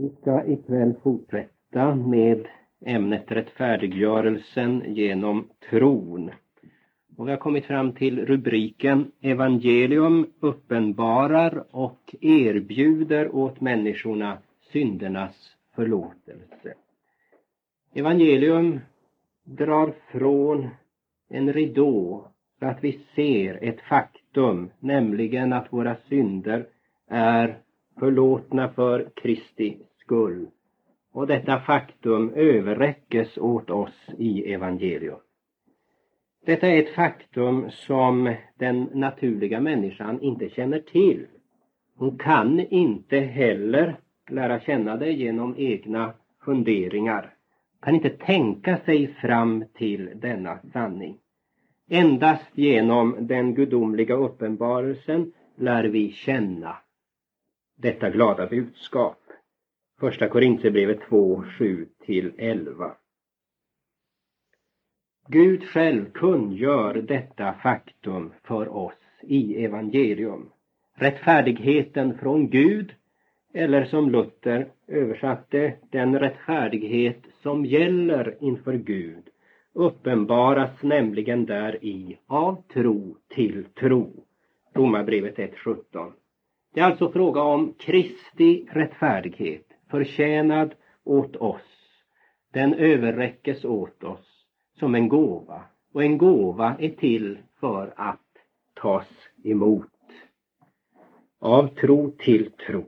Vi ska ikväll fortsätta med ämnet rättfärdiggörelsen genom tron. Och vi har kommit fram till rubriken Evangelium uppenbarar och erbjuder åt människorna syndernas förlåtelse. Evangelium drar från en ridå så att vi ser ett faktum, nämligen att våra synder är förlåtna för Kristi skull. Och detta faktum överräckes åt oss i evangelium. Detta är ett faktum som den naturliga människan inte känner till. Hon kan inte heller lära känna det genom egna funderingar. Kan inte tänka sig fram till denna sanning. Endast genom den gudomliga uppenbarelsen lär vi känna detta glada budskap. Första Korintierbrevet 2, 7 till 11. Gud själv kungör detta faktum för oss i evangelium. Rättfärdigheten från Gud, eller som Luther översatte, den rättfärdighet som gäller inför Gud, uppenbaras nämligen där i av tro till tro. Romarbrevet 1.17. Det är alltså fråga om Kristi rättfärdighet, förtjänad åt oss. Den överräckes åt oss som en gåva. Och en gåva är till för att tas emot. Av tro till tro.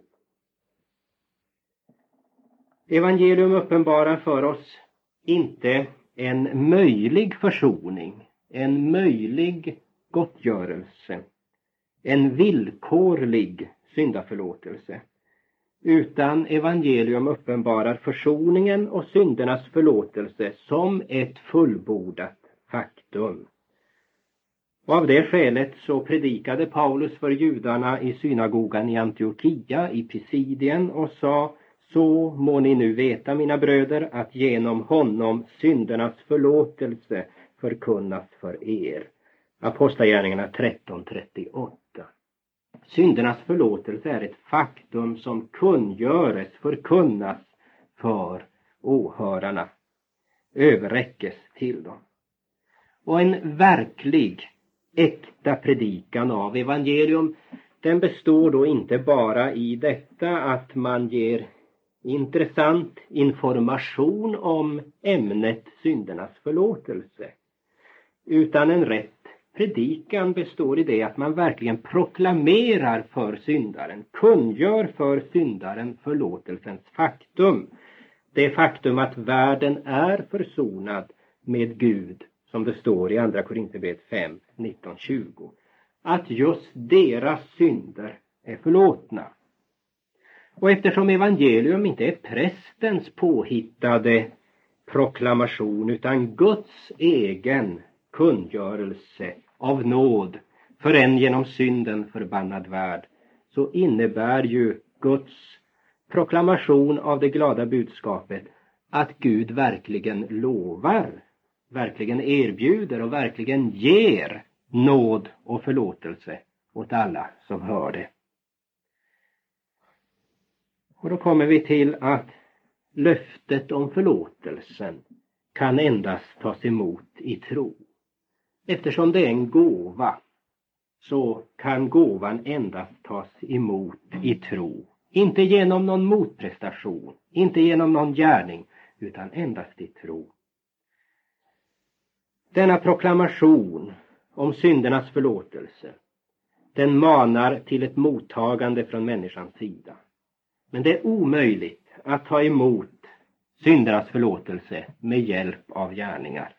Evangelium uppenbarar för oss inte en möjlig försoning, en möjlig gottgörelse, en villkorlig syndaförlåtelse. Utan evangelium uppenbarar försoningen och syndernas förlåtelse som ett fullbordat faktum. Och av det skälet så predikade Paulus för judarna i synagogan i Antiochia i Pisidien och sa så må ni nu veta, mina bröder, att genom honom syndernas förlåtelse förkunnas för er. Apostlagärningarna 13.38. Syndernas förlåtelse är ett faktum som kungöres, förkunnas för åhörarna, överräckes till dem. Och en verklig, äkta predikan av evangelium, den består då inte bara i detta att man ger intressant information om ämnet syndernas förlåtelse, utan en rätt predikan består i det att man verkligen proklamerar för syndaren, kungör för syndaren förlåtelsens faktum. Det faktum att världen är försonad med Gud, som det står i Andra Korinthierbrevet 5, 19, 20. Att just deras synder är förlåtna. Och eftersom evangelium inte är prästens påhittade proklamation utan Guds egen kungörelse av nåd för en genom synden förbannad värld så innebär ju Guds proklamation av det glada budskapet att Gud verkligen lovar, verkligen erbjuder och verkligen ger nåd och förlåtelse åt alla som hör det. Och då kommer vi till att löftet om förlåtelsen kan endast tas emot i tro. Eftersom det är en gåva så kan gåvan endast tas emot i tro. Inte genom någon motprestation, inte genom någon gärning, utan endast i tro. Denna proklamation om syndernas förlåtelse, den manar till ett mottagande från människans sida. Men det är omöjligt att ta emot syndernas förlåtelse med hjälp av gärningar.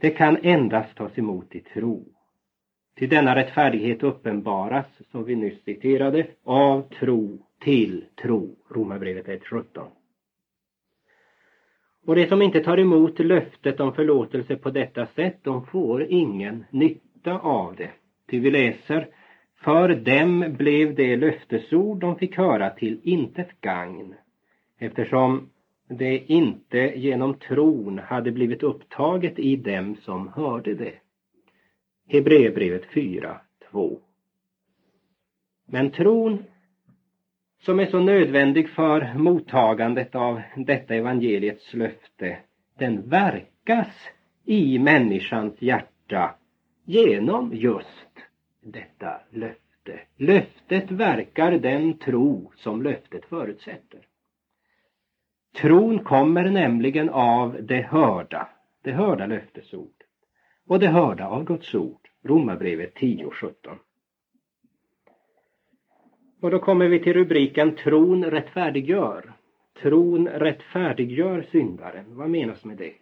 Det kan endast tas emot i tro. Till denna rättfärdighet uppenbaras, som vi nyss citerade, av tro till tro. Romarbrevet 1.17. Och de som inte tar emot löftet om förlåtelse på detta sätt, de får ingen nytta av det. Ty vi läser, för dem blev det löftesord de fick höra till intet gagn, eftersom det inte genom tron hade blivit upptaget i dem som hörde det. Hebreerbrevet 4, 2. Men tron som är så nödvändig för mottagandet av detta evangeliets löfte, den verkas i människans hjärta genom just detta löfte. Löftet verkar den tro som löftet förutsätter. Tron kommer nämligen av det hörda, det hörda löftesordet och det hörda av Guds ord. Romarbrevet 10.17. Och då kommer vi till rubriken Tron rättfärdiggör. Tron rättfärdiggör syndaren. Vad menas med det?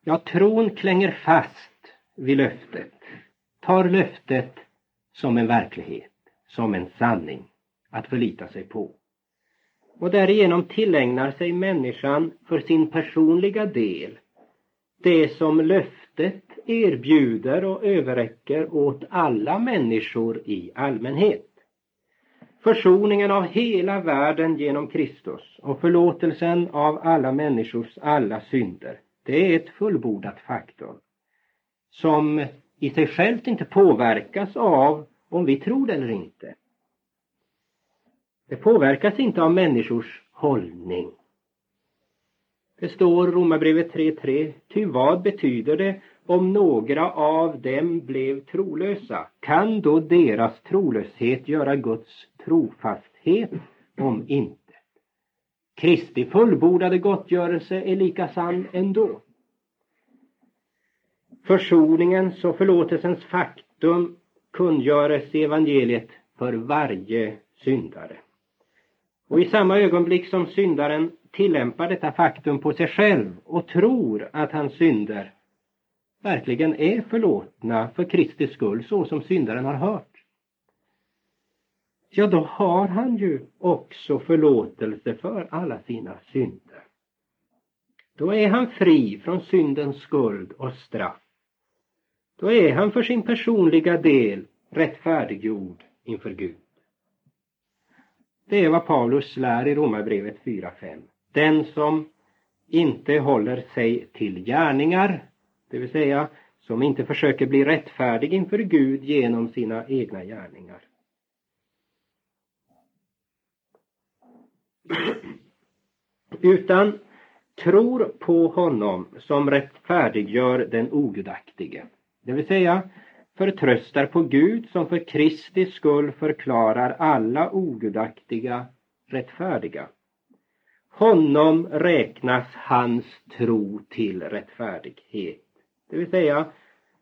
Ja, tron klänger fast vid löftet, tar löftet som en verklighet, som en sanning att förlita sig på. Och därigenom tillägnar sig människan för sin personliga del det som löftet erbjuder och överräcker åt alla människor i allmänhet. Försoningen av hela världen genom Kristus och förlåtelsen av alla människors alla synder, det är ett fullbordat faktum som i sig självt inte påverkas av om vi tror det eller inte. Det påverkas inte av människors hållning. Det står Romarbrevet 3.3. Ty vad betyder det om några av dem blev trolösa? Kan då deras trolöshet göra Guds trofasthet om inte? Kristi fullbordade gottgörelse är lika sann ändå. Försoningens och förlåtelsens faktum kungöres i evangeliet för varje syndare. Och i samma ögonblick som syndaren tillämpar detta faktum på sig själv och tror att hans synder verkligen är förlåtna för Kristi skull så som syndaren har hört. Ja, då har han ju också förlåtelse för alla sina synder. Då är han fri från syndens skuld och straff. Då är han för sin personliga del rättfärdiggjord inför Gud. Det är vad Paulus lär i Romarbrevet 4.5. Den som inte håller sig till gärningar, det vill säga som inte försöker bli rättfärdig inför Gud genom sina egna gärningar. Utan tror på honom som rättfärdiggör den ogudaktige. Det vill säga förtröstar på Gud som för Kristi skull förklarar alla ogudaktiga rättfärdiga. Honom räknas hans tro till rättfärdighet. Det vill säga,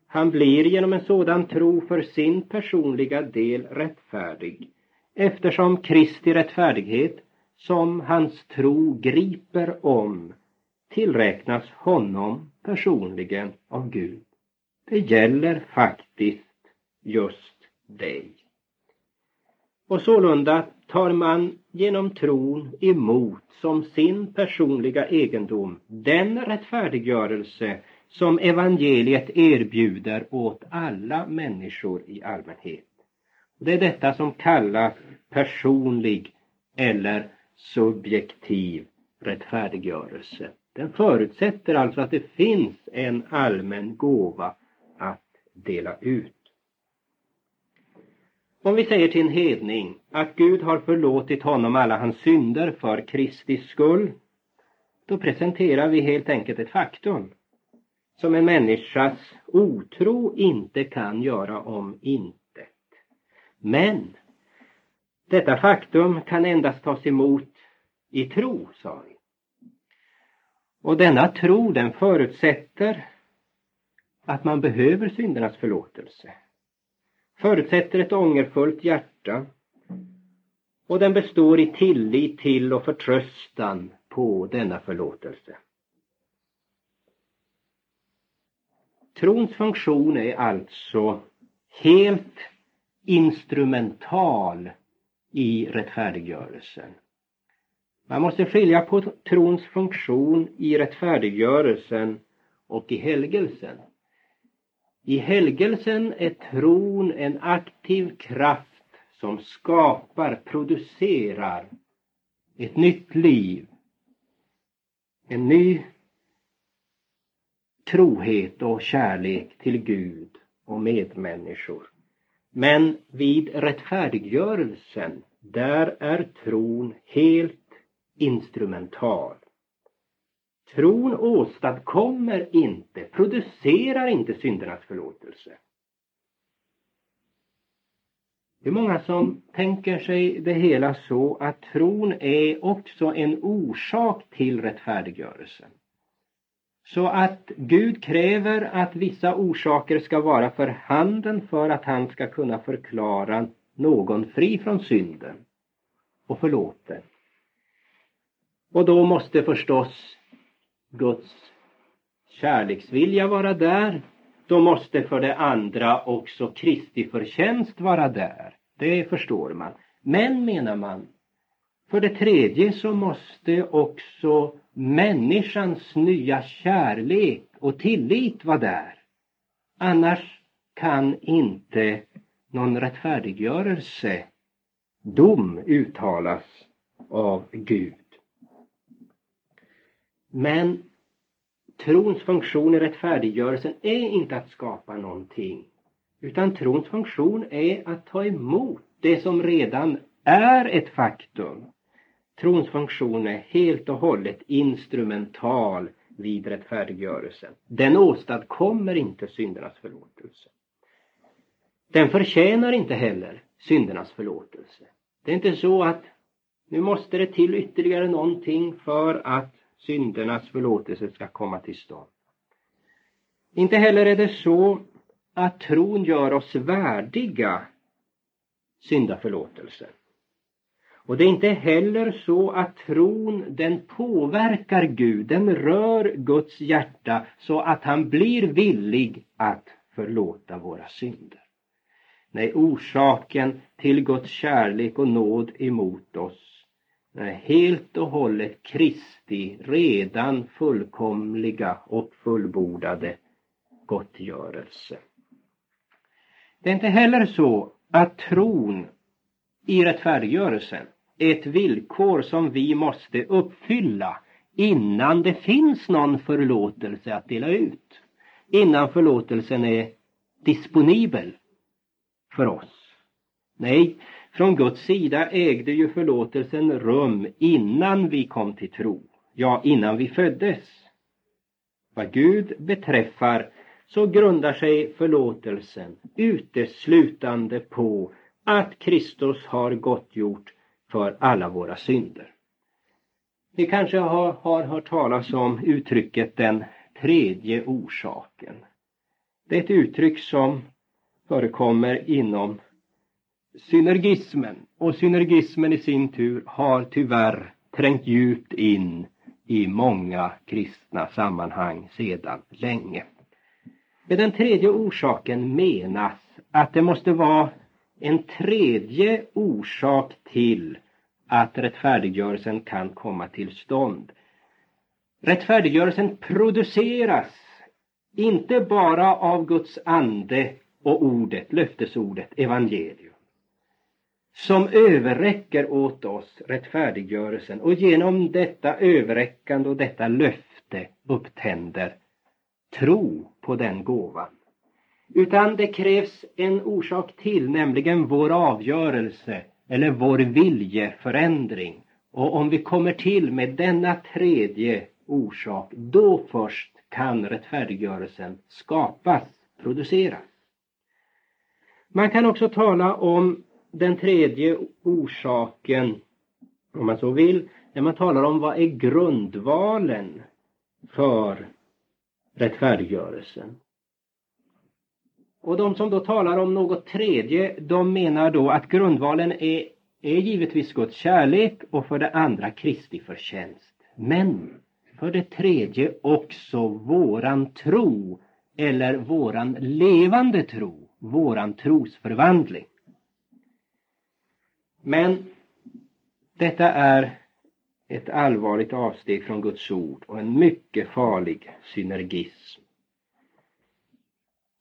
han blir genom en sådan tro för sin personliga del rättfärdig eftersom Kristi rättfärdighet som hans tro griper om tillräknas honom personligen av Gud. Det gäller faktiskt just dig. Och sålunda tar man genom tron emot som sin personliga egendom den rättfärdiggörelse som evangeliet erbjuder åt alla människor i allmänhet. Det är detta som kallas personlig eller subjektiv rättfärdiggörelse. Den förutsätter alltså att det finns en allmän gåva dela ut. Om vi säger till en hedning att Gud har förlåtit honom alla hans synder för Kristi skull, då presenterar vi helt enkelt ett faktum som en människas otro inte kan göra om intet. Men detta faktum kan endast tas emot i tro, sa vi. Och denna tro den förutsätter att man behöver syndernas förlåtelse. Förutsätter ett ångerfullt hjärta och den består i tillit till och förtröstan på denna förlåtelse. Trons funktion är alltså helt instrumental i rättfärdiggörelsen. Man måste skilja på trons funktion i rättfärdiggörelsen och i helgelsen. I helgelsen är tron en aktiv kraft som skapar, producerar ett nytt liv. En ny trohet och kärlek till Gud och medmänniskor. Men vid rättfärdiggörelsen där är tron helt instrumental. Tron åstadkommer inte, producerar inte syndernas förlåtelse. Det är många som tänker sig det hela så att tron är också en orsak till rättfärdiggörelsen. Så att Gud kräver att vissa orsaker ska vara för handen för att han ska kunna förklara någon fri från synden och förlåten. Och då måste förstås Guds kärleksvilja vara där. Då måste för det andra också Kristi förtjänst vara där. Det förstår man. Men menar man, för det tredje så måste också människans nya kärlek och tillit vara där. Annars kan inte någon rättfärdiggörelse, dom uttalas av Gud. Men trons funktion i rättfärdiggörelsen är inte att skapa någonting. Utan trons funktion är att ta emot det som redan är ett faktum. Trons funktion är helt och hållet instrumental vid rättfärdiggörelsen. Den åstadkommer inte syndernas förlåtelse. Den förtjänar inte heller syndernas förlåtelse. Det är inte så att nu måste det till ytterligare någonting för att syndernas förlåtelse ska komma till stånd. Inte heller är det så att tron gör oss värdiga syndaförlåtelse. Och det är inte heller så att tron den påverkar Gud, den rör Guds hjärta så att han blir villig att förlåta våra synder. Nej, orsaken till Guds kärlek och nåd emot oss Nej, helt och hållet Kristi redan fullkomliga och fullbordade gottgörelse. Det är inte heller så att tron i rättfärdiggörelsen är ett villkor som vi måste uppfylla innan det finns någon förlåtelse att dela ut. Innan förlåtelsen är disponibel för oss. Nej, från Guds sida ägde ju förlåtelsen rum innan vi kom till tro. Ja, innan vi föddes. Vad Gud beträffar så grundar sig förlåtelsen uteslutande på att Kristus har gottgjort för alla våra synder. Ni kanske har, har hört talas om uttrycket den tredje orsaken. Det är ett uttryck som förekommer inom synergismen och synergismen i sin tur har tyvärr trängt djupt in i många kristna sammanhang sedan länge. Med den tredje orsaken menas att det måste vara en tredje orsak till att rättfärdiggörelsen kan komma till stånd. Rättfärdiggörelsen produceras inte bara av Guds ande och ordet, löftesordet, evangelium som överräcker åt oss rättfärdiggörelsen och genom detta överräckande och detta löfte upptänder tro på den gåvan. Utan det krävs en orsak till, nämligen vår avgörelse eller vår viljeförändring. Och om vi kommer till med denna tredje orsak, då först kan rättfärdiggörelsen skapas, produceras. Man kan också tala om den tredje orsaken, om man så vill, när man talar om vad är grundvalen för rättfärdiggörelsen. Och de som då talar om något tredje, de menar då att grundvalen är, är givetvis Guds kärlek och för det andra Kristi förtjänst. Men för det tredje också våran tro eller våran levande tro, våran trosförvandling. Men detta är ett allvarligt avsteg från Guds ord och en mycket farlig synergism.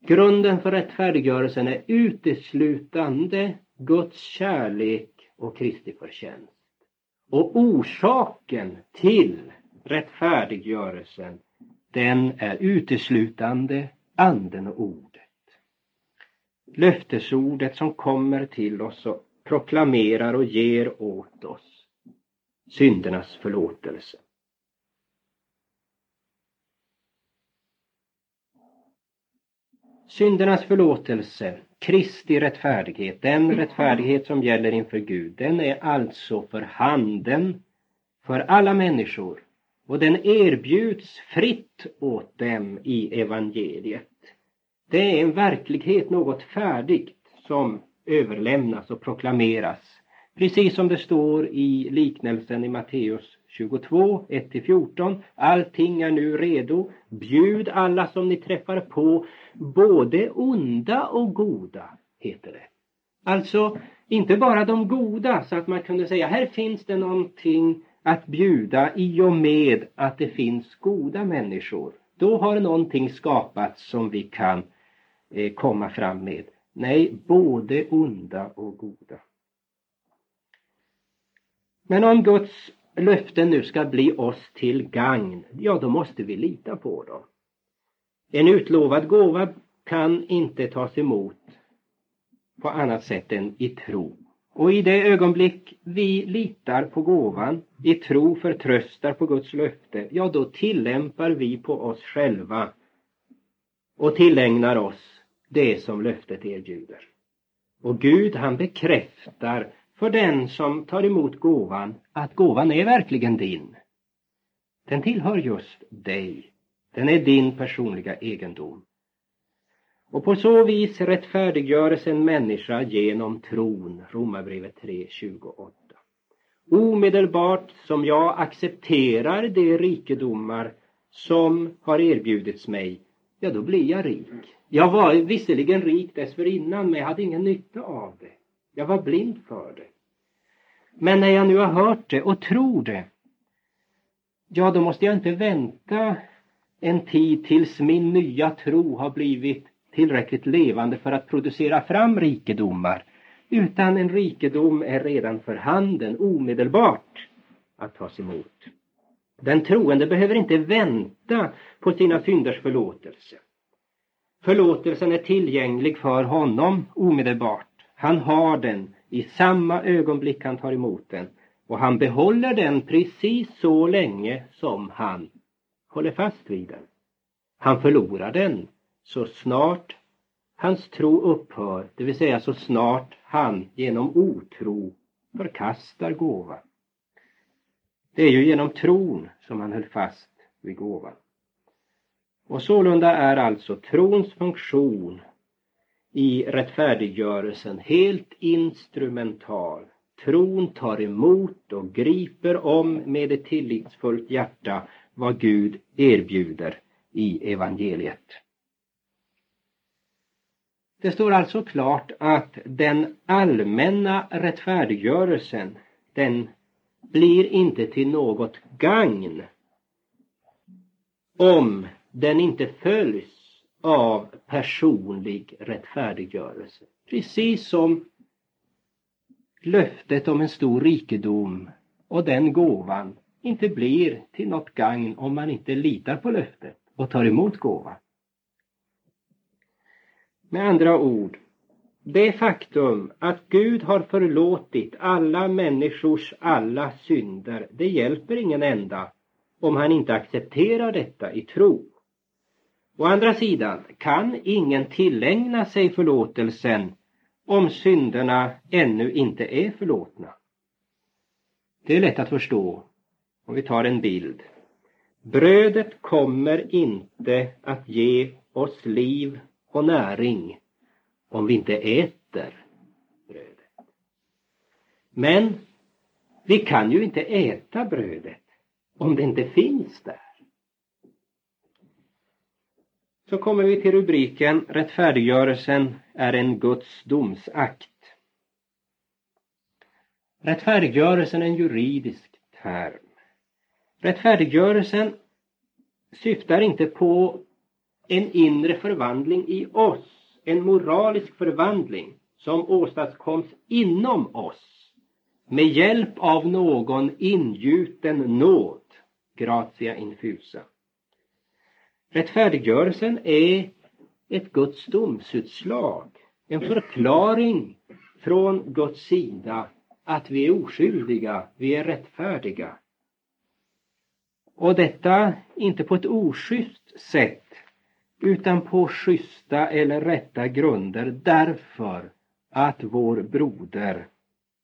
Grunden för rättfärdiggörelsen är uteslutande Guds kärlek och Kristi förtjänst. Och orsaken till rättfärdiggörelsen, den är uteslutande anden och ordet. Löftesordet som kommer till oss och proklamerar och ger åt oss syndernas förlåtelse. Syndernas förlåtelse, Kristi rättfärdighet, den rättfärdighet som gäller inför Gud, den är alltså för handen för alla människor och den erbjuds fritt åt dem i evangeliet. Det är en verklighet, något färdigt som överlämnas och proklameras. Precis som det står i liknelsen i Matteus 22, 1-14. Allting är nu redo. Bjud alla som ni träffar på, både onda och goda, heter det. Alltså, inte bara de goda, så att man kunde säga här finns det någonting att bjuda i och med att det finns goda människor. Då har någonting skapats som vi kan eh, komma fram med. Nej, både onda och goda. Men om Guds löften nu ska bli oss till gagn, ja då måste vi lita på dem. En utlovad gåva kan inte tas emot på annat sätt än i tro. Och i det ögonblick vi litar på gåvan, i tro förtröstar på Guds löfte, ja då tillämpar vi på oss själva och tillägnar oss det som löftet erbjuder. Och Gud han bekräftar för den som tar emot gåvan att gåvan är verkligen din. Den tillhör just dig. Den är din personliga egendom. Och på så vis rättfärdiggöres en människa genom tron, Romarbrevet 3.28. Omedelbart som jag accepterar de rikedomar som har erbjudits mig, ja då blir jag rik. Jag var visserligen rik dessförinnan, men jag hade ingen nytta av det. Jag var blind för det. Men när jag nu har hört det och tror det, ja då måste jag inte vänta en tid tills min nya tro har blivit tillräckligt levande för att producera fram rikedomar. Utan en rikedom är redan för handen omedelbart att tas emot. Den troende behöver inte vänta på sina synders förlåtelse. Förlåtelsen är tillgänglig för honom omedelbart. Han har den i samma ögonblick han tar emot den och han behåller den precis så länge som han håller fast vid den. Han förlorar den så snart hans tro upphör, det vill säga så snart han genom otro förkastar gåvan. Det är ju genom tron som han höll fast vid gåvan. Och sålunda är alltså trons funktion i rättfärdiggörelsen helt instrumental. Tron tar emot och griper om med ett tillitsfullt hjärta vad Gud erbjuder i evangeliet. Det står alltså klart att den allmänna rättfärdiggörelsen den blir inte till något gagn om den inte följs av personlig rättfärdiggörelse. Precis som löftet om en stor rikedom och den gåvan inte blir till något gagn om man inte litar på löftet och tar emot gåvan. Med andra ord, det faktum att Gud har förlåtit alla människors alla synder, det hjälper ingen enda om han inte accepterar detta i tro. Å andra sidan kan ingen tillägna sig förlåtelsen om synderna ännu inte är förlåtna. Det är lätt att förstå om vi tar en bild. Brödet kommer inte att ge oss liv och näring om vi inte äter brödet. Men vi kan ju inte äta brödet om det inte finns där. Så kommer vi till rubriken Rättfärdiggörelsen är en Guds domsakt. Rättfärdiggörelsen är en juridisk term. Rättfärdiggörelsen syftar inte på en inre förvandling i oss, en moralisk förvandling som åstadkoms inom oss med hjälp av någon ingjuten nåd, gratia infusa. Rättfärdiggörelsen är ett Guds domsutslag, en förklaring från Guds sida att vi är oskyldiga, vi är rättfärdiga. Och detta inte på ett oschysst sätt utan på schyssta eller rätta grunder därför att vår broder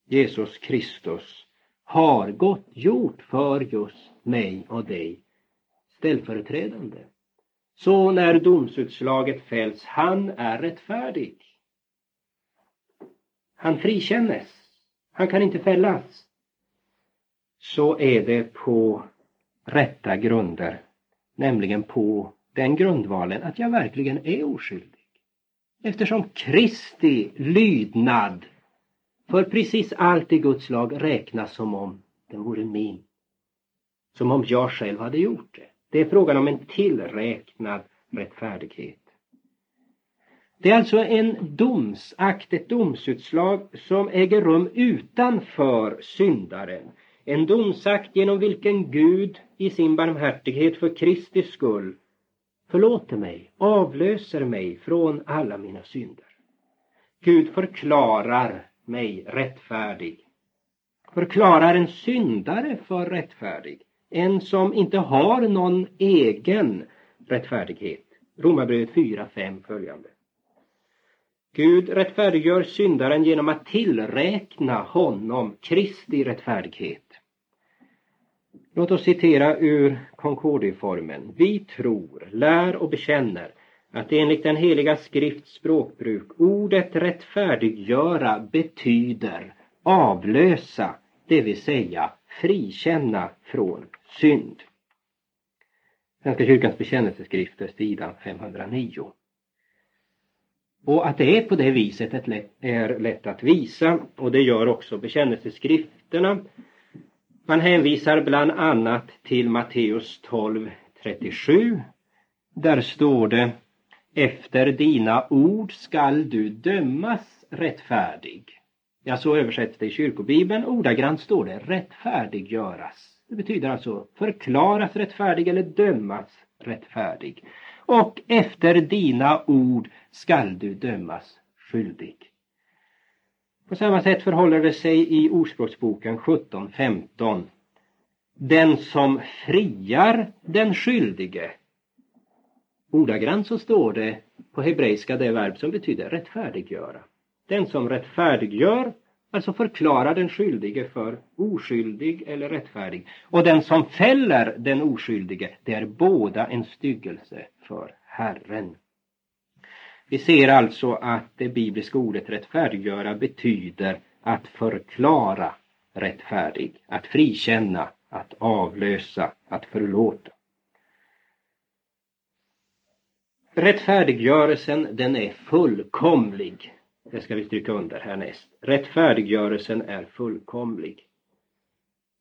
Jesus Kristus har gått gjort för just mig och dig ställföreträdande. Så när domsutslaget fälls, han är rättfärdig. Han frikännes. Han kan inte fällas. Så är det på rätta grunder, nämligen på den grundvalen att jag verkligen är oskyldig. Eftersom Kristi lydnad för precis allt i Guds lag räknas som om den vore min. Som om jag själv hade gjort det. Det är frågan om en tillräknad rättfärdighet. Det är alltså en domsakt, ett domsutslag som äger rum utanför syndaren. En domsakt genom vilken Gud i sin barmhärtighet för Kristi skull förlåter mig, avlöser mig från alla mina synder. Gud förklarar mig rättfärdig. Förklarar en syndare för rättfärdig. En som inte har någon egen rättfärdighet. Romarbrevet 4, 5 följande. Gud rättfärdiggör syndaren genom att tillräkna honom Kristi rättfärdighet. Låt oss citera ur Concordieformen. Vi tror, lär och bekänner att enligt den heliga skrifts språkbruk ordet rättfärdiggöra betyder avlösa, det vill säga frikänna från synd. Svenska kyrkans bekännelseskrifter, sidan 509. Och att det är på det viset är lätt att visa och det gör också bekännelseskrifterna. Man hänvisar bland annat till Matteus 12.37. Där står det Efter dina ord skall du dömas rättfärdig. Ja, så översätts det i kyrkobibeln. Ordagrant står det rättfärdiggöras. Det betyder alltså förklaras rättfärdig eller dömas rättfärdig. Och efter dina ord skall du dömas skyldig. På samma sätt förhåller det sig i Ordspråksboken 17.15. Den som friar den skyldige. Ordagrant så står det på hebreiska det verb som betyder rättfärdiggöra. Den som rättfärdiggör, alltså förklarar den skyldige för oskyldig eller rättfärdig. Och den som fäller den oskyldige, det är båda en styggelse för Herren. Vi ser alltså att det bibliska ordet rättfärdiggöra betyder att förklara rättfärdig, att frikänna, att avlösa, att förlåta. Rättfärdiggörelsen den är fullkomlig. Det ska vi stryka under härnäst. Rättfärdiggörelsen är fullkomlig.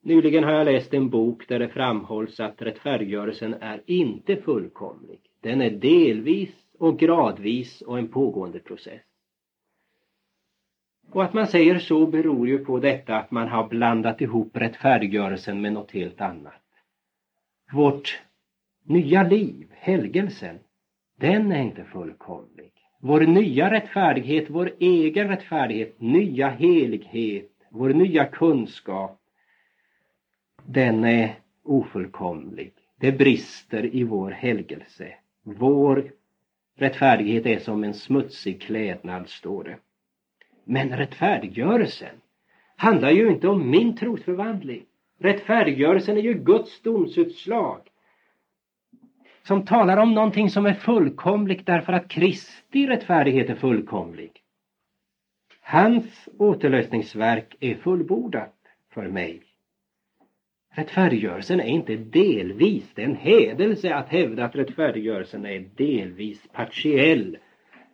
Nyligen har jag läst en bok där det framhålls att rättfärdiggörelsen är inte fullkomlig. Den är delvis och gradvis och en pågående process. Och att man säger så beror ju på detta att man har blandat ihop rättfärdiggörelsen med något helt annat. Vårt nya liv, helgelsen, den är inte fullkomlig. Vår nya rättfärdighet, vår egen rättfärdighet, nya helighet, vår nya kunskap, den är ofullkomlig. Det brister i vår helgelse. Vår rättfärdighet är som en smutsig klädnad, står det. Men rättfärdiggörelsen handlar ju inte om min trosförvandling. Rättfärdiggörelsen är ju Guds domsutslag som talar om någonting som är fullkomligt därför att Kristi rättfärdighet är fullkomlig. Hans återlösningsverk är fullbordat för mig. Rättfärdiggörelsen är inte delvis, det är en hädelse att hävda att rättfärdiggörelsen är delvis partiell.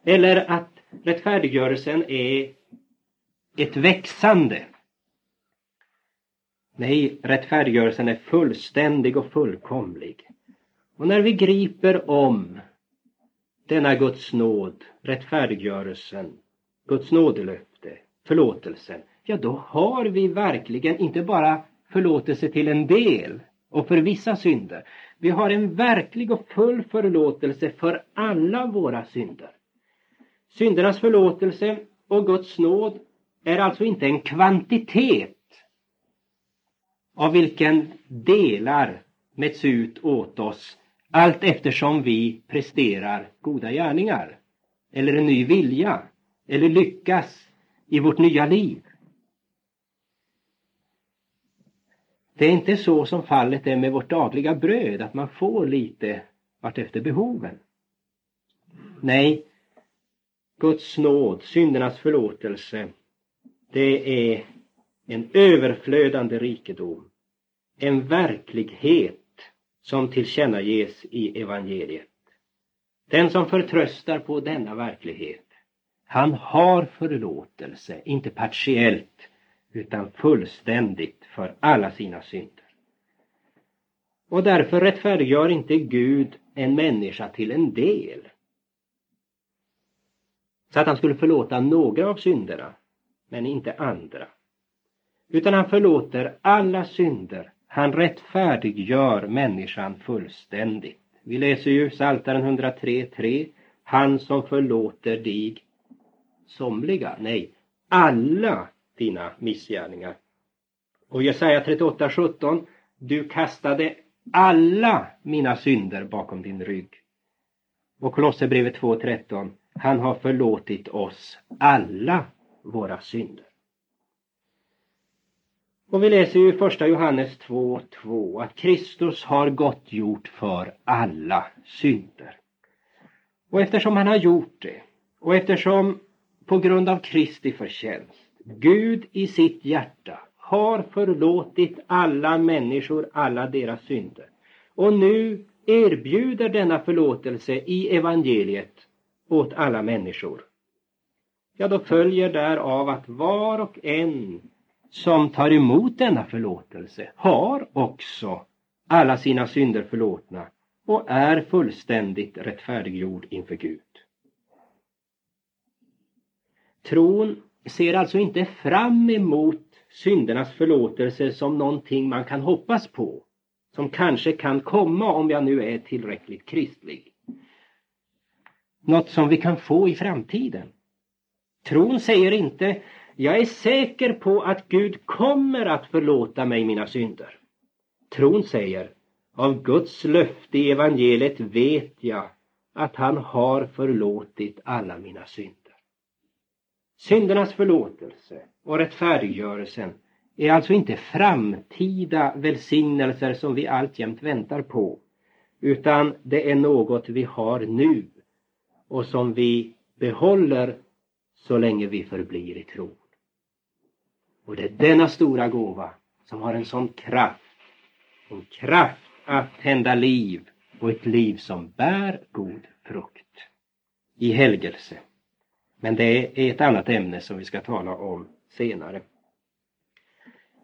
Eller att rättfärdiggörelsen är ett växande. Nej, rättfärdiggörelsen är fullständig och fullkomlig. Och när vi griper om denna Guds nåd, rättfärdiggörelsen, Guds nådelöfte, förlåtelsen, ja då har vi verkligen inte bara förlåtelse till en del och för vissa synder. Vi har en verklig och full förlåtelse för alla våra synder. Syndernas förlåtelse och Guds nåd är alltså inte en kvantitet av vilken delar mäts ut åt oss allt eftersom vi presterar goda gärningar eller en ny vilja eller lyckas i vårt nya liv. Det är inte så som fallet är med vårt dagliga bröd, att man får lite vartefter behoven. Nej, Guds nåd, syndernas förlåtelse, det är en överflödande rikedom. En verklighet som tillkännages i evangeliet. Den som förtröstar på denna verklighet, han har förlåtelse, inte partiellt, utan fullständigt för alla sina synder. Och därför rättfärdiggör inte Gud en människa till en del. Så att han skulle förlåta några av synderna, men inte andra. Utan han förlåter alla synder. Han rättfärdiggör människan fullständigt. Vi läser ju Psaltaren 103.3. Han som förlåter dig somliga, nej, alla dina missgärningar. Och Jesaja 38.17. Du kastade alla mina synder bakom din rygg. Och Kolosserbrevet 2.13. Han har förlåtit oss alla våra synder. Och vi läser ju i första Johannes 2.2 att Kristus har gottgjort för alla synder. Och eftersom han har gjort det och eftersom på grund av Kristi förtjänst Gud i sitt hjärta har förlåtit alla människor alla deras synder och nu erbjuder denna förlåtelse i evangeliet åt alla människor. Ja, då följer därav att var och en som tar emot denna förlåtelse har också alla sina synder förlåtna och är fullständigt rättfärdiggjord inför Gud. Tron ser alltså inte fram emot syndernas förlåtelse som någonting man kan hoppas på, som kanske kan komma om jag nu är tillräckligt kristlig. Något som vi kan få i framtiden. Tron säger inte jag är säker på att Gud kommer att förlåta mig mina synder. Tron säger av Guds löfte i evangeliet vet jag att han har förlåtit alla mina synder. Syndernas förlåtelse och rättfärdiggörelsen är alltså inte framtida välsignelser som vi alltjämt väntar på, utan det är något vi har nu och som vi behåller så länge vi förblir i tron. Och det är denna stora gåva som har en sån kraft, en kraft att tända liv och ett liv som bär god frukt i helgelse. Men det är ett annat ämne som vi ska tala om senare.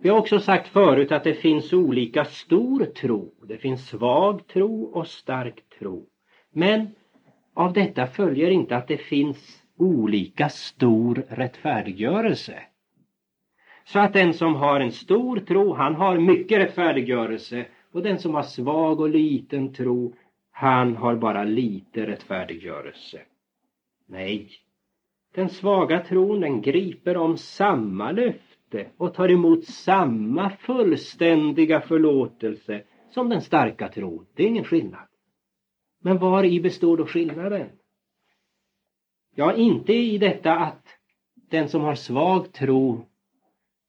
Vi har också sagt förut att det finns olika stor tro. Det finns svag tro och stark tro. Men av detta följer inte att det finns olika stor rättfärdiggörelse. Så att den som har en stor tro, han har mycket rättfärdiggörelse och den som har svag och liten tro, han har bara lite rättfärdiggörelse. Nej, den svaga tron den griper om samma löfte och tar emot samma fullständiga förlåtelse som den starka tron. Det är ingen skillnad. Men var i består då skillnaden? Ja, inte i detta att den som har svag tro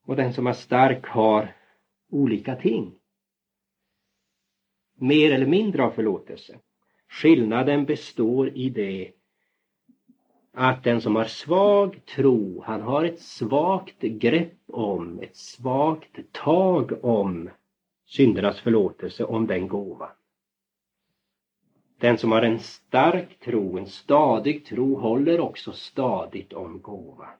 och den som är stark har olika ting. Mer eller mindre av förlåtelse. Skillnaden består i det att den som har svag tro, han har ett svagt grepp om, ett svagt tag om syndernas förlåtelse, om den gåvan. Den som har en stark tro, en stadig tro, håller också stadigt om gåvan.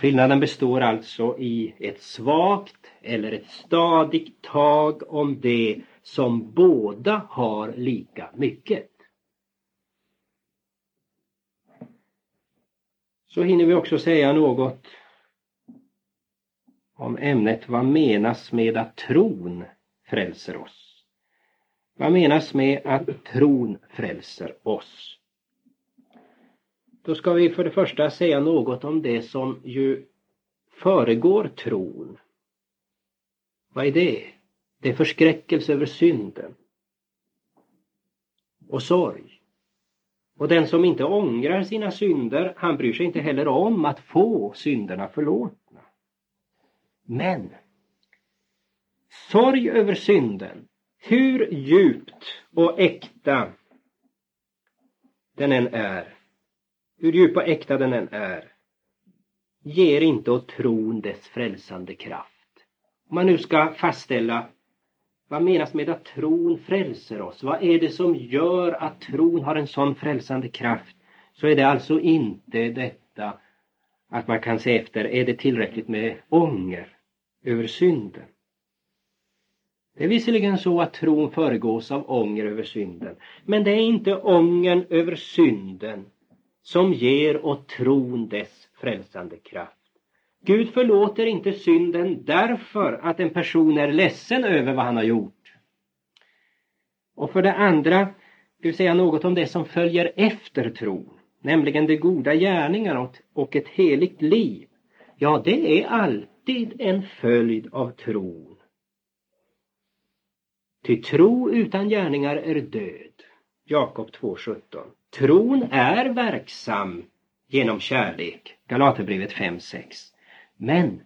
Skillnaden består alltså i ett svagt eller ett stadigt tag om det som båda har lika mycket. Så hinner vi också säga något om ämnet vad menas med att tron frälser oss. Vad menas med att tron frälser oss? Då ska vi för det första säga något om det som ju föregår tron. Vad är det? Det är förskräckelse över synden. Och sorg. Och den som inte ångrar sina synder, han bryr sig inte heller om att få synderna förlåtna. Men sorg över synden, hur djupt och äkta den än är, hur djup och äkta den än är, ger inte åt tron dess frälsande kraft. Om man nu ska fastställa vad menas med att tron frälser oss? Vad är det som gör att tron har en sån frälsande kraft? Så är det alltså inte detta att man kan se efter, är det tillräckligt med ånger över synden? Det är visserligen så att tron föregås av ånger över synden, men det är inte ången över synden som ger åt tron dess frälsande kraft. Gud förlåter inte synden därför att en person är ledsen över vad han har gjort. Och för det andra vill säga något om det som följer efter tron, nämligen de goda gärningarna och ett heligt liv. Ja, det är alltid en följd av tron. Ty tro utan gärningar är död. Jakob 2.17. Tron är verksam genom kärlek. Galaterbrevet 5.6. Men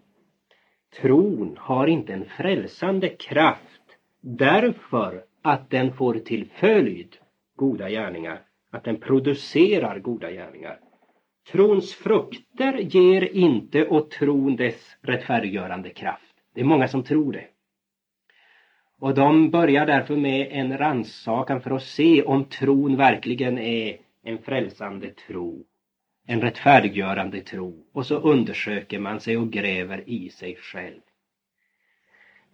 tron har inte en frälsande kraft därför att den får till följd goda gärningar, att den producerar goda gärningar. Trons frukter ger inte åt tron dess rättfärdiggörande kraft. Det är många som tror det. Och de börjar därför med en rannsakan för att se om tron verkligen är en frälsande tro en rättfärdiggörande tro och så undersöker man sig och gräver i sig själv.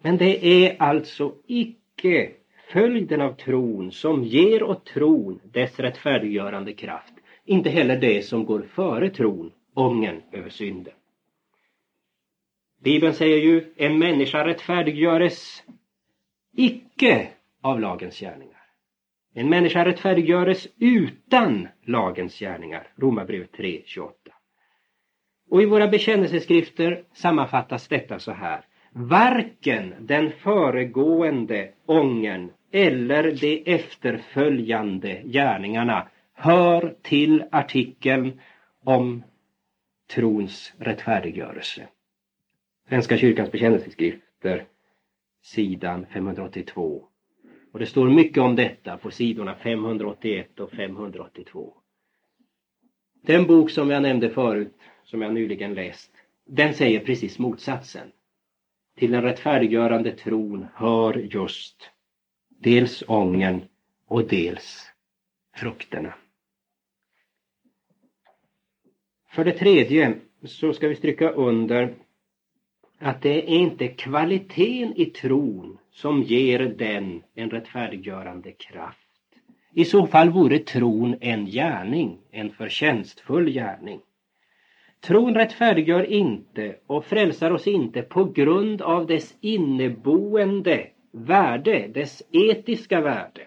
Men det är alltså icke följden av tron som ger åt tron dess rättfärdiggörande kraft. Inte heller det som går före tron, ången över synden. Bibeln säger ju en människa rättfärdiggöres icke av lagens gärningar. En människa rättfärdiggöres utan lagens gärningar. Romarbrevet 3.28. Och i våra bekännelseskrifter sammanfattas detta så här. Varken den föregående ången eller de efterföljande gärningarna hör till artikeln om trons rättfärdiggörelse. Svenska kyrkans bekännelseskrifter, sidan 582. Och det står mycket om detta på sidorna 581 och 582. Den bok som jag nämnde förut, som jag nyligen läst, den säger precis motsatsen. Till den rättfärdiggörande tron hör just dels ången och dels frukterna. För det tredje så ska vi stryka under att det är inte kvaliteten i tron som ger den en rättfärdiggörande kraft. I så fall vore tron en gärning, en förtjänstfull gärning. Tron rättfärdiggör inte och frälsar oss inte på grund av dess inneboende värde, dess etiska värde.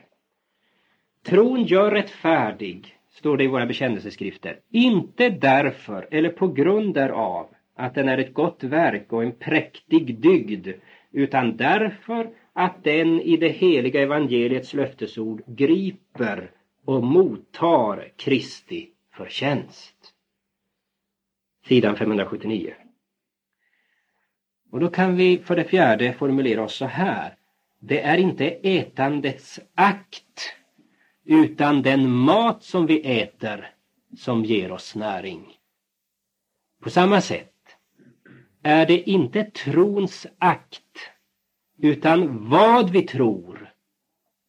Tron gör rättfärdig, står det i våra bekännelseskrifter, inte därför eller på grund därav att den är ett gott verk och en präktig dygd utan därför att den i det heliga evangeliets löftesord griper och mottar Kristi förtjänst. Sidan 579. Och då kan vi för det fjärde formulera oss så här. Det är inte ätandets akt utan den mat som vi äter som ger oss näring. På samma sätt är det inte trons akt utan vad vi tror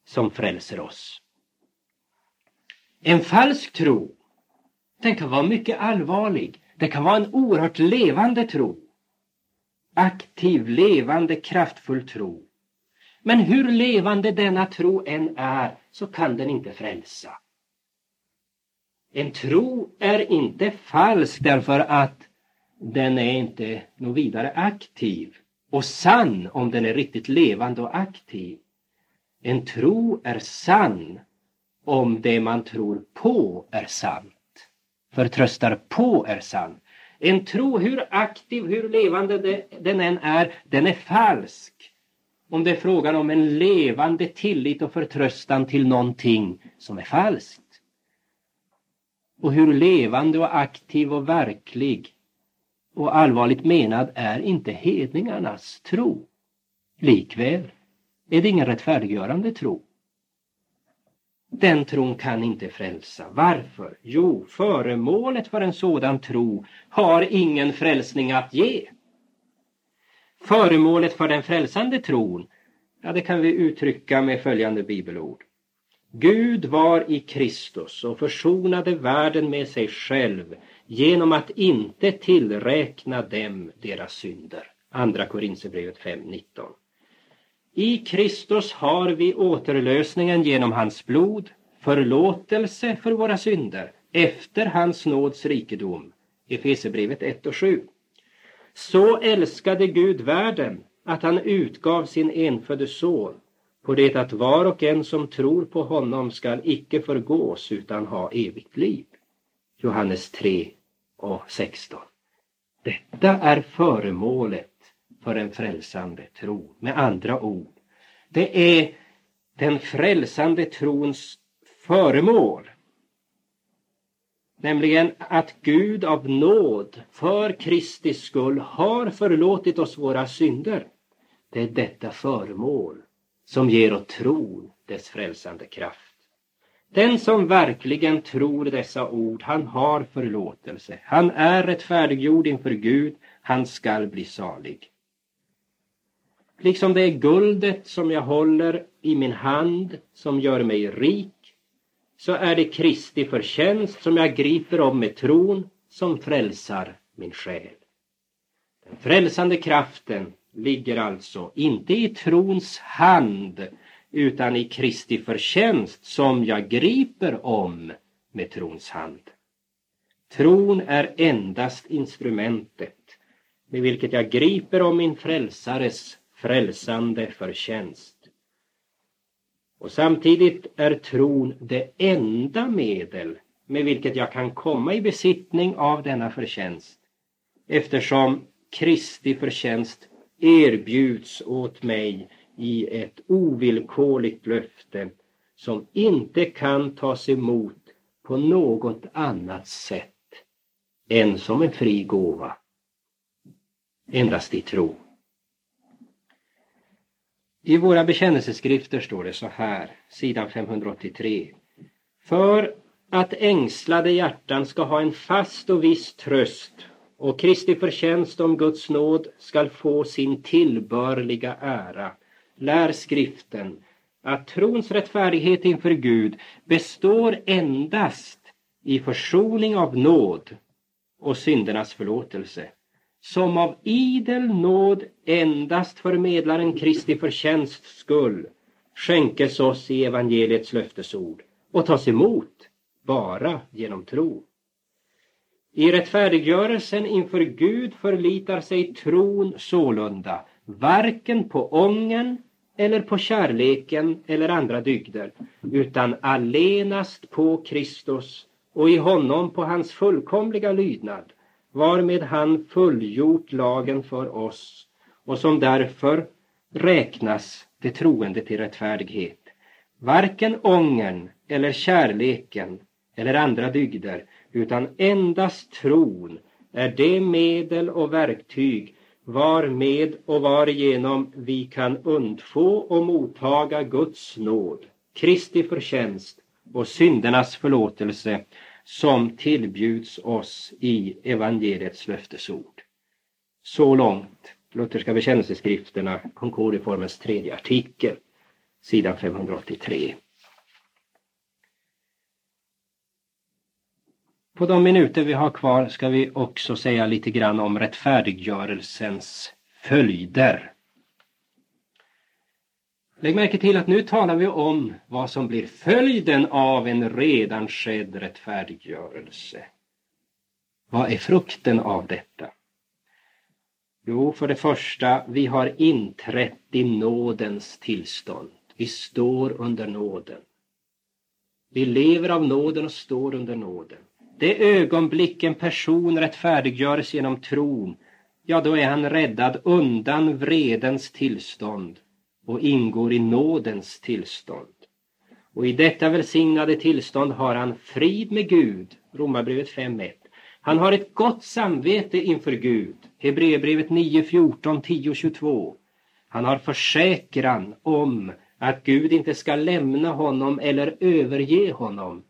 som frälser oss. En falsk tro, den kan vara mycket allvarlig. Det kan vara en oerhört levande tro. Aktiv, levande, kraftfull tro. Men hur levande denna tro än är så kan den inte frälsa. En tro är inte falsk därför att den är inte något vidare aktiv och sann om den är riktigt levande och aktiv. En tro är sann om det man tror på är sant. Förtröstar på är sant. En tro, hur aktiv, hur levande den än är, den är falsk. Om det är frågan om en levande tillit och förtröstan till någonting som är falskt. Och hur levande och aktiv och verklig och allvarligt menad är inte hedningarnas tro. Likväl är det ingen rättfärdiggörande tro. Den tron kan inte frälsa. Varför? Jo, föremålet för en sådan tro har ingen frälsning att ge. Föremålet för den frälsande tron, ja det kan vi uttrycka med följande bibelord. Gud var i Kristus och försonade världen med sig själv genom att inte tillräkna dem deras synder. Andra Korinthierbrevet 5.19. I Kristus har vi återlösningen genom hans blod, förlåtelse för våra synder efter hans nåds rikedom. Efesierbrevet 1 och 7. Så älskade Gud världen att han utgav sin enfödde son på det att var och en som tror på honom skall icke förgås utan ha evigt liv. Johannes 3 och 16. Detta är föremålet för en frälsande tro. Med andra ord, det är den frälsande trons föremål. Nämligen att Gud av nåd för Kristi skull har förlåtit oss våra synder. Det är detta föremål som ger åt tron dess frälsande kraft. Den som verkligen tror dessa ord, han har förlåtelse. Han är rättfärdiggjord inför Gud, han skall bli salig. Liksom det är guldet som jag håller i min hand som gör mig rik, så är det Kristi förtjänst som jag griper om med tron som frälsar min själ. Den frälsande kraften ligger alltså inte i trons hand utan i Kristi förtjänst som jag griper om med trons hand. Tron är endast instrumentet med vilket jag griper om min frälsares frälsande förtjänst. Och samtidigt är tron det enda medel med vilket jag kan komma i besittning av denna förtjänst eftersom Kristi förtjänst erbjuds åt mig i ett ovillkorligt löfte som inte kan tas emot på något annat sätt än som en fri gåva. Endast i tro. I våra bekännelseskrifter står det så här, sidan 583. För att ängslade hjärtan ska ha en fast och viss tröst och Kristi förtjänst om Guds nåd skall få sin tillbörliga ära, lär skriften att trons rättfärdighet inför Gud består endast i försoning av nåd och syndernas förlåtelse som av idel nåd endast för medlaren Kristi förtjänst skull skänkes oss i evangeliets löftesord och tas emot bara genom tro. I rättfärdiggörelsen inför Gud förlitar sig tron sålunda varken på ången eller på kärleken eller andra dygder utan allenast på Kristus och i honom på hans fullkomliga lydnad varmed han fullgjort lagen för oss och som därför räknas det troende till rättfärdighet. Varken ångern eller kärleken eller andra dygder utan endast tron är det medel och verktyg varmed och varigenom vi kan undfå och mottaga Guds nåd, Kristi förtjänst och syndernas förlåtelse som tillbjuds oss i evangeliets löftesord. Så långt Lutherska bekännelseskrifterna, Concordieformens tredje artikel, sidan 583. På de minuter vi har kvar ska vi också säga lite grann om rättfärdiggörelsens följder. Lägg märke till att nu talar vi om vad som blir följden av en redan skedd rättfärdiggörelse. Vad är frukten av detta? Jo, för det första, vi har inträtt i nådens tillstånd. Vi står under nåden. Vi lever av nåden och står under nåden. Det ögonblick en person rättfärdiggörs genom tron, ja då är han räddad undan vredens tillstånd och ingår i nådens tillstånd. Och i detta välsignade tillstånd har han frid med Gud, Romarbrevet 5.1. Han har ett gott samvete inför Gud, Hebreerbrevet 9.14, 10.22. Han har försäkran om att Gud inte ska lämna honom eller överge honom.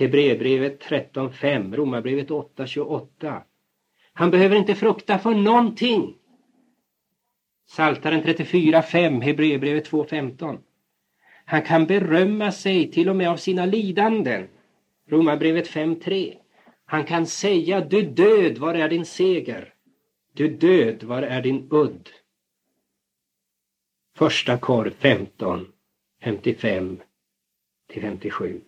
Hebreerbrevet 13.5, Romarbrevet 8.28. Han behöver inte frukta för någonting. Saltaren 34.5, Hebreerbrevet 2.15. Han kan berömma sig till och med av sina lidanden. Romarbrevet 5.3. Han kan säga, du död, var är din seger? Du död, var är din udd? Första kor 15, 55 till 57.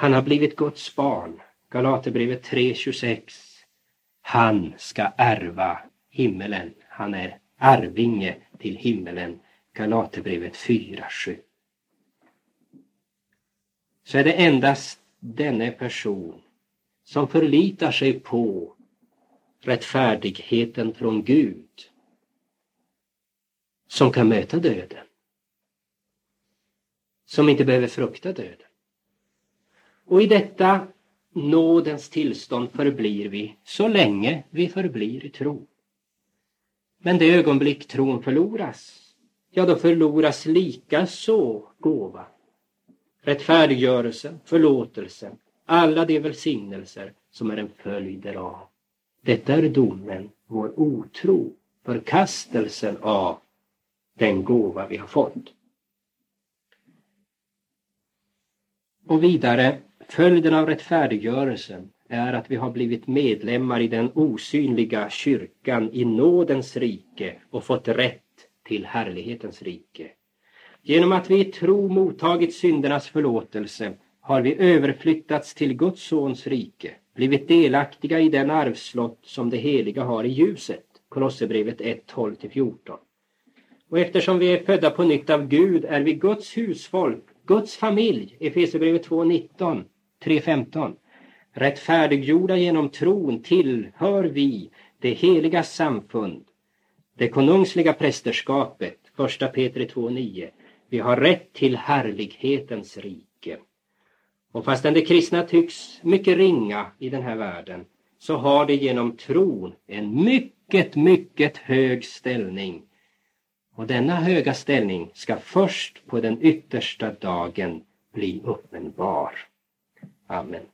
Han har blivit Guds barn. Galaterbrevet 3.26. Han ska ärva himmelen. Han är arvinge till himmelen. Galaterbrevet 4.7. Så är det endast denne person som förlitar sig på rättfärdigheten från Gud som kan möta döden. Som inte behöver frukta döden. Och i detta nådens tillstånd förblir vi så länge vi förblir i tro. Men det ögonblick tron förloras, ja då förloras lika så gåva. Rättfärdiggörelsen, förlåtelsen, alla de välsignelser som är en följd därav. Detta är domen, vår otro, förkastelsen av den gåva vi har fått. Och vidare, följden av rättfärdiggörelsen är att vi har blivit medlemmar i den osynliga kyrkan i nådens rike och fått rätt till härlighetens rike. Genom att vi i tro mottagit syndernas förlåtelse har vi överflyttats till Guds sons rike, blivit delaktiga i den arvslott som det heliga har i ljuset. Kolosserbrevet 1, 12-14. Och eftersom vi är födda på nytt av Gud är vi Guds husfolk, Guds familj. Efesierbrevet 2, 19, 3.15. Rättfärdiggjorda genom tron tillhör vi det heliga samfund, det konungsliga prästerskapet, 1 Petri 2.9. Vi har rätt till härlighetens rike. Och fastän det kristna tycks mycket ringa i den här världen så har det genom tron en mycket, mycket hög ställning. Och denna höga ställning ska först på den yttersta dagen bli uppenbar. Amen.